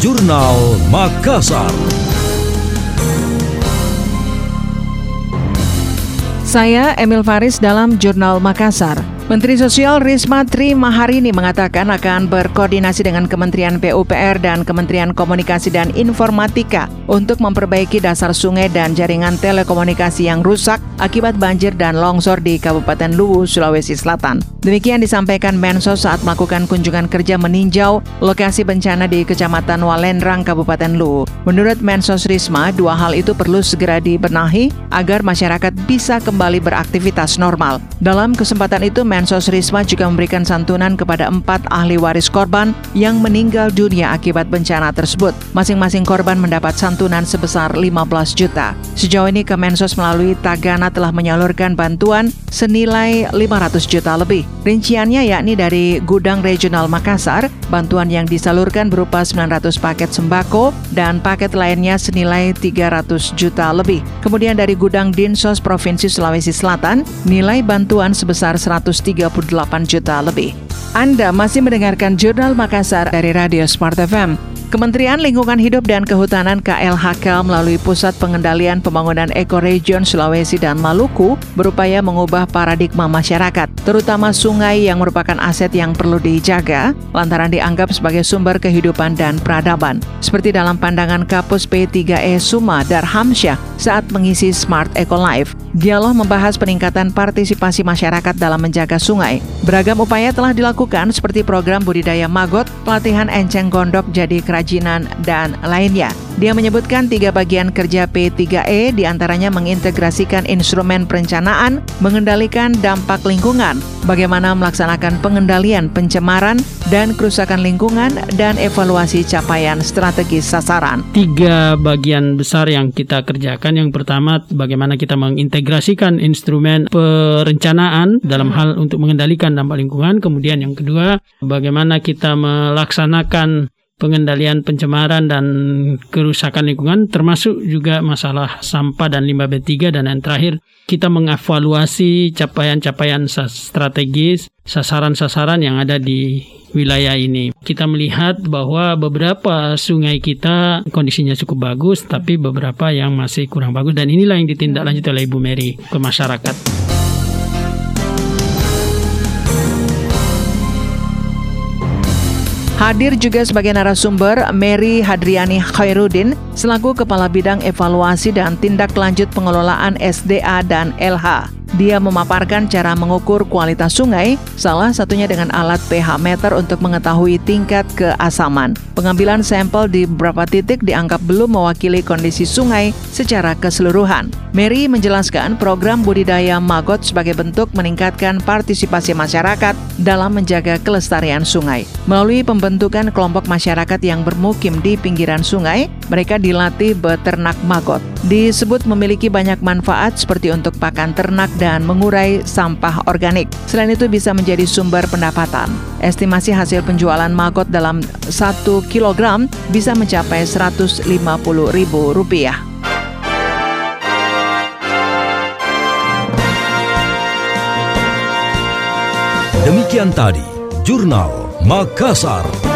Jurnal Makassar. Saya Emil Faris dalam Jurnal Makassar. Menteri Sosial Risma Tri Maharini mengatakan akan berkoordinasi dengan Kementerian PUPR dan Kementerian Komunikasi dan Informatika untuk memperbaiki dasar sungai dan jaringan telekomunikasi yang rusak akibat banjir dan longsor di Kabupaten Luwu, Sulawesi Selatan. Demikian disampaikan Mensos saat melakukan kunjungan kerja meninjau lokasi bencana di Kecamatan Walendrang, Kabupaten Luwu. Menurut Mensos Risma, dua hal itu perlu segera dibenahi agar masyarakat bisa kembali beraktivitas normal. Dalam kesempatan itu, Mensos Risma juga memberikan santunan kepada empat ahli waris korban yang meninggal dunia akibat bencana tersebut. Masing-masing korban mendapat santunan sebesar 15 juta. Sejauh ini Kemensos melalui Tagana telah menyalurkan bantuan senilai 500 juta lebih. Rinciannya yakni dari Gudang Regional Makassar, bantuan yang disalurkan berupa 900 paket sembako dan paket lainnya senilai 300 juta lebih. Kemudian dari Gudang Dinsos Provinsi Sulawesi Selatan, nilai bantuan sebesar 130 38 juta lebih. Anda masih mendengarkan Jurnal Makassar dari Radio Smart FM. Kementerian Lingkungan Hidup dan Kehutanan KLHK melalui Pusat Pengendalian Pembangunan Ekoregion Sulawesi dan Maluku berupaya mengubah paradigma masyarakat, terutama sungai yang merupakan aset yang perlu dijaga lantaran dianggap sebagai sumber kehidupan dan peradaban. Seperti dalam pandangan Kapus P3E Suma Darhamsyah saat mengisi Smart Eco Life. Dialog membahas peningkatan partisipasi masyarakat dalam menjaga sungai. Beragam upaya telah dilakukan seperti program budidaya magot, pelatihan enceng gondok jadi kerajinan, dan lainnya. Dia menyebutkan tiga bagian kerja P3E di antaranya mengintegrasikan instrumen perencanaan, mengendalikan dampak lingkungan, bagaimana melaksanakan pengendalian pencemaran dan kerusakan lingkungan, dan evaluasi capaian strategis sasaran. Tiga bagian besar yang kita kerjakan. Yang pertama, bagaimana kita mengintegrasikan instrumen perencanaan dalam hal untuk mengendalikan dampak lingkungan. Kemudian yang kedua, bagaimana kita melaksanakan pengendalian pencemaran dan kerusakan lingkungan termasuk juga masalah sampah dan limbah B3 dan yang terakhir kita mengevaluasi capaian-capaian strategis sasaran-sasaran yang ada di wilayah ini. Kita melihat bahwa beberapa sungai kita kondisinya cukup bagus tapi beberapa yang masih kurang bagus dan inilah yang ditindaklanjuti oleh Ibu Mary ke masyarakat. Hadir juga sebagai narasumber Mary Hadriani Khairuddin selaku Kepala Bidang Evaluasi dan Tindak Lanjut Pengelolaan SDA dan LH. Dia memaparkan cara mengukur kualitas sungai, salah satunya dengan alat pH meter untuk mengetahui tingkat keasaman. Pengambilan sampel di beberapa titik dianggap belum mewakili kondisi sungai secara keseluruhan. Mary menjelaskan program budidaya magot sebagai bentuk meningkatkan partisipasi masyarakat dalam menjaga kelestarian sungai. Melalui pembentukan kelompok masyarakat yang bermukim di pinggiran sungai, mereka dilatih beternak magot. Disebut memiliki banyak manfaat seperti untuk pakan ternak dan mengurai sampah organik. Selain itu bisa menjadi sumber pendapatan. Estimasi hasil penjualan magot dalam 1 kg bisa mencapai Rp150.000. Demikian tadi, Jurnal Makassar.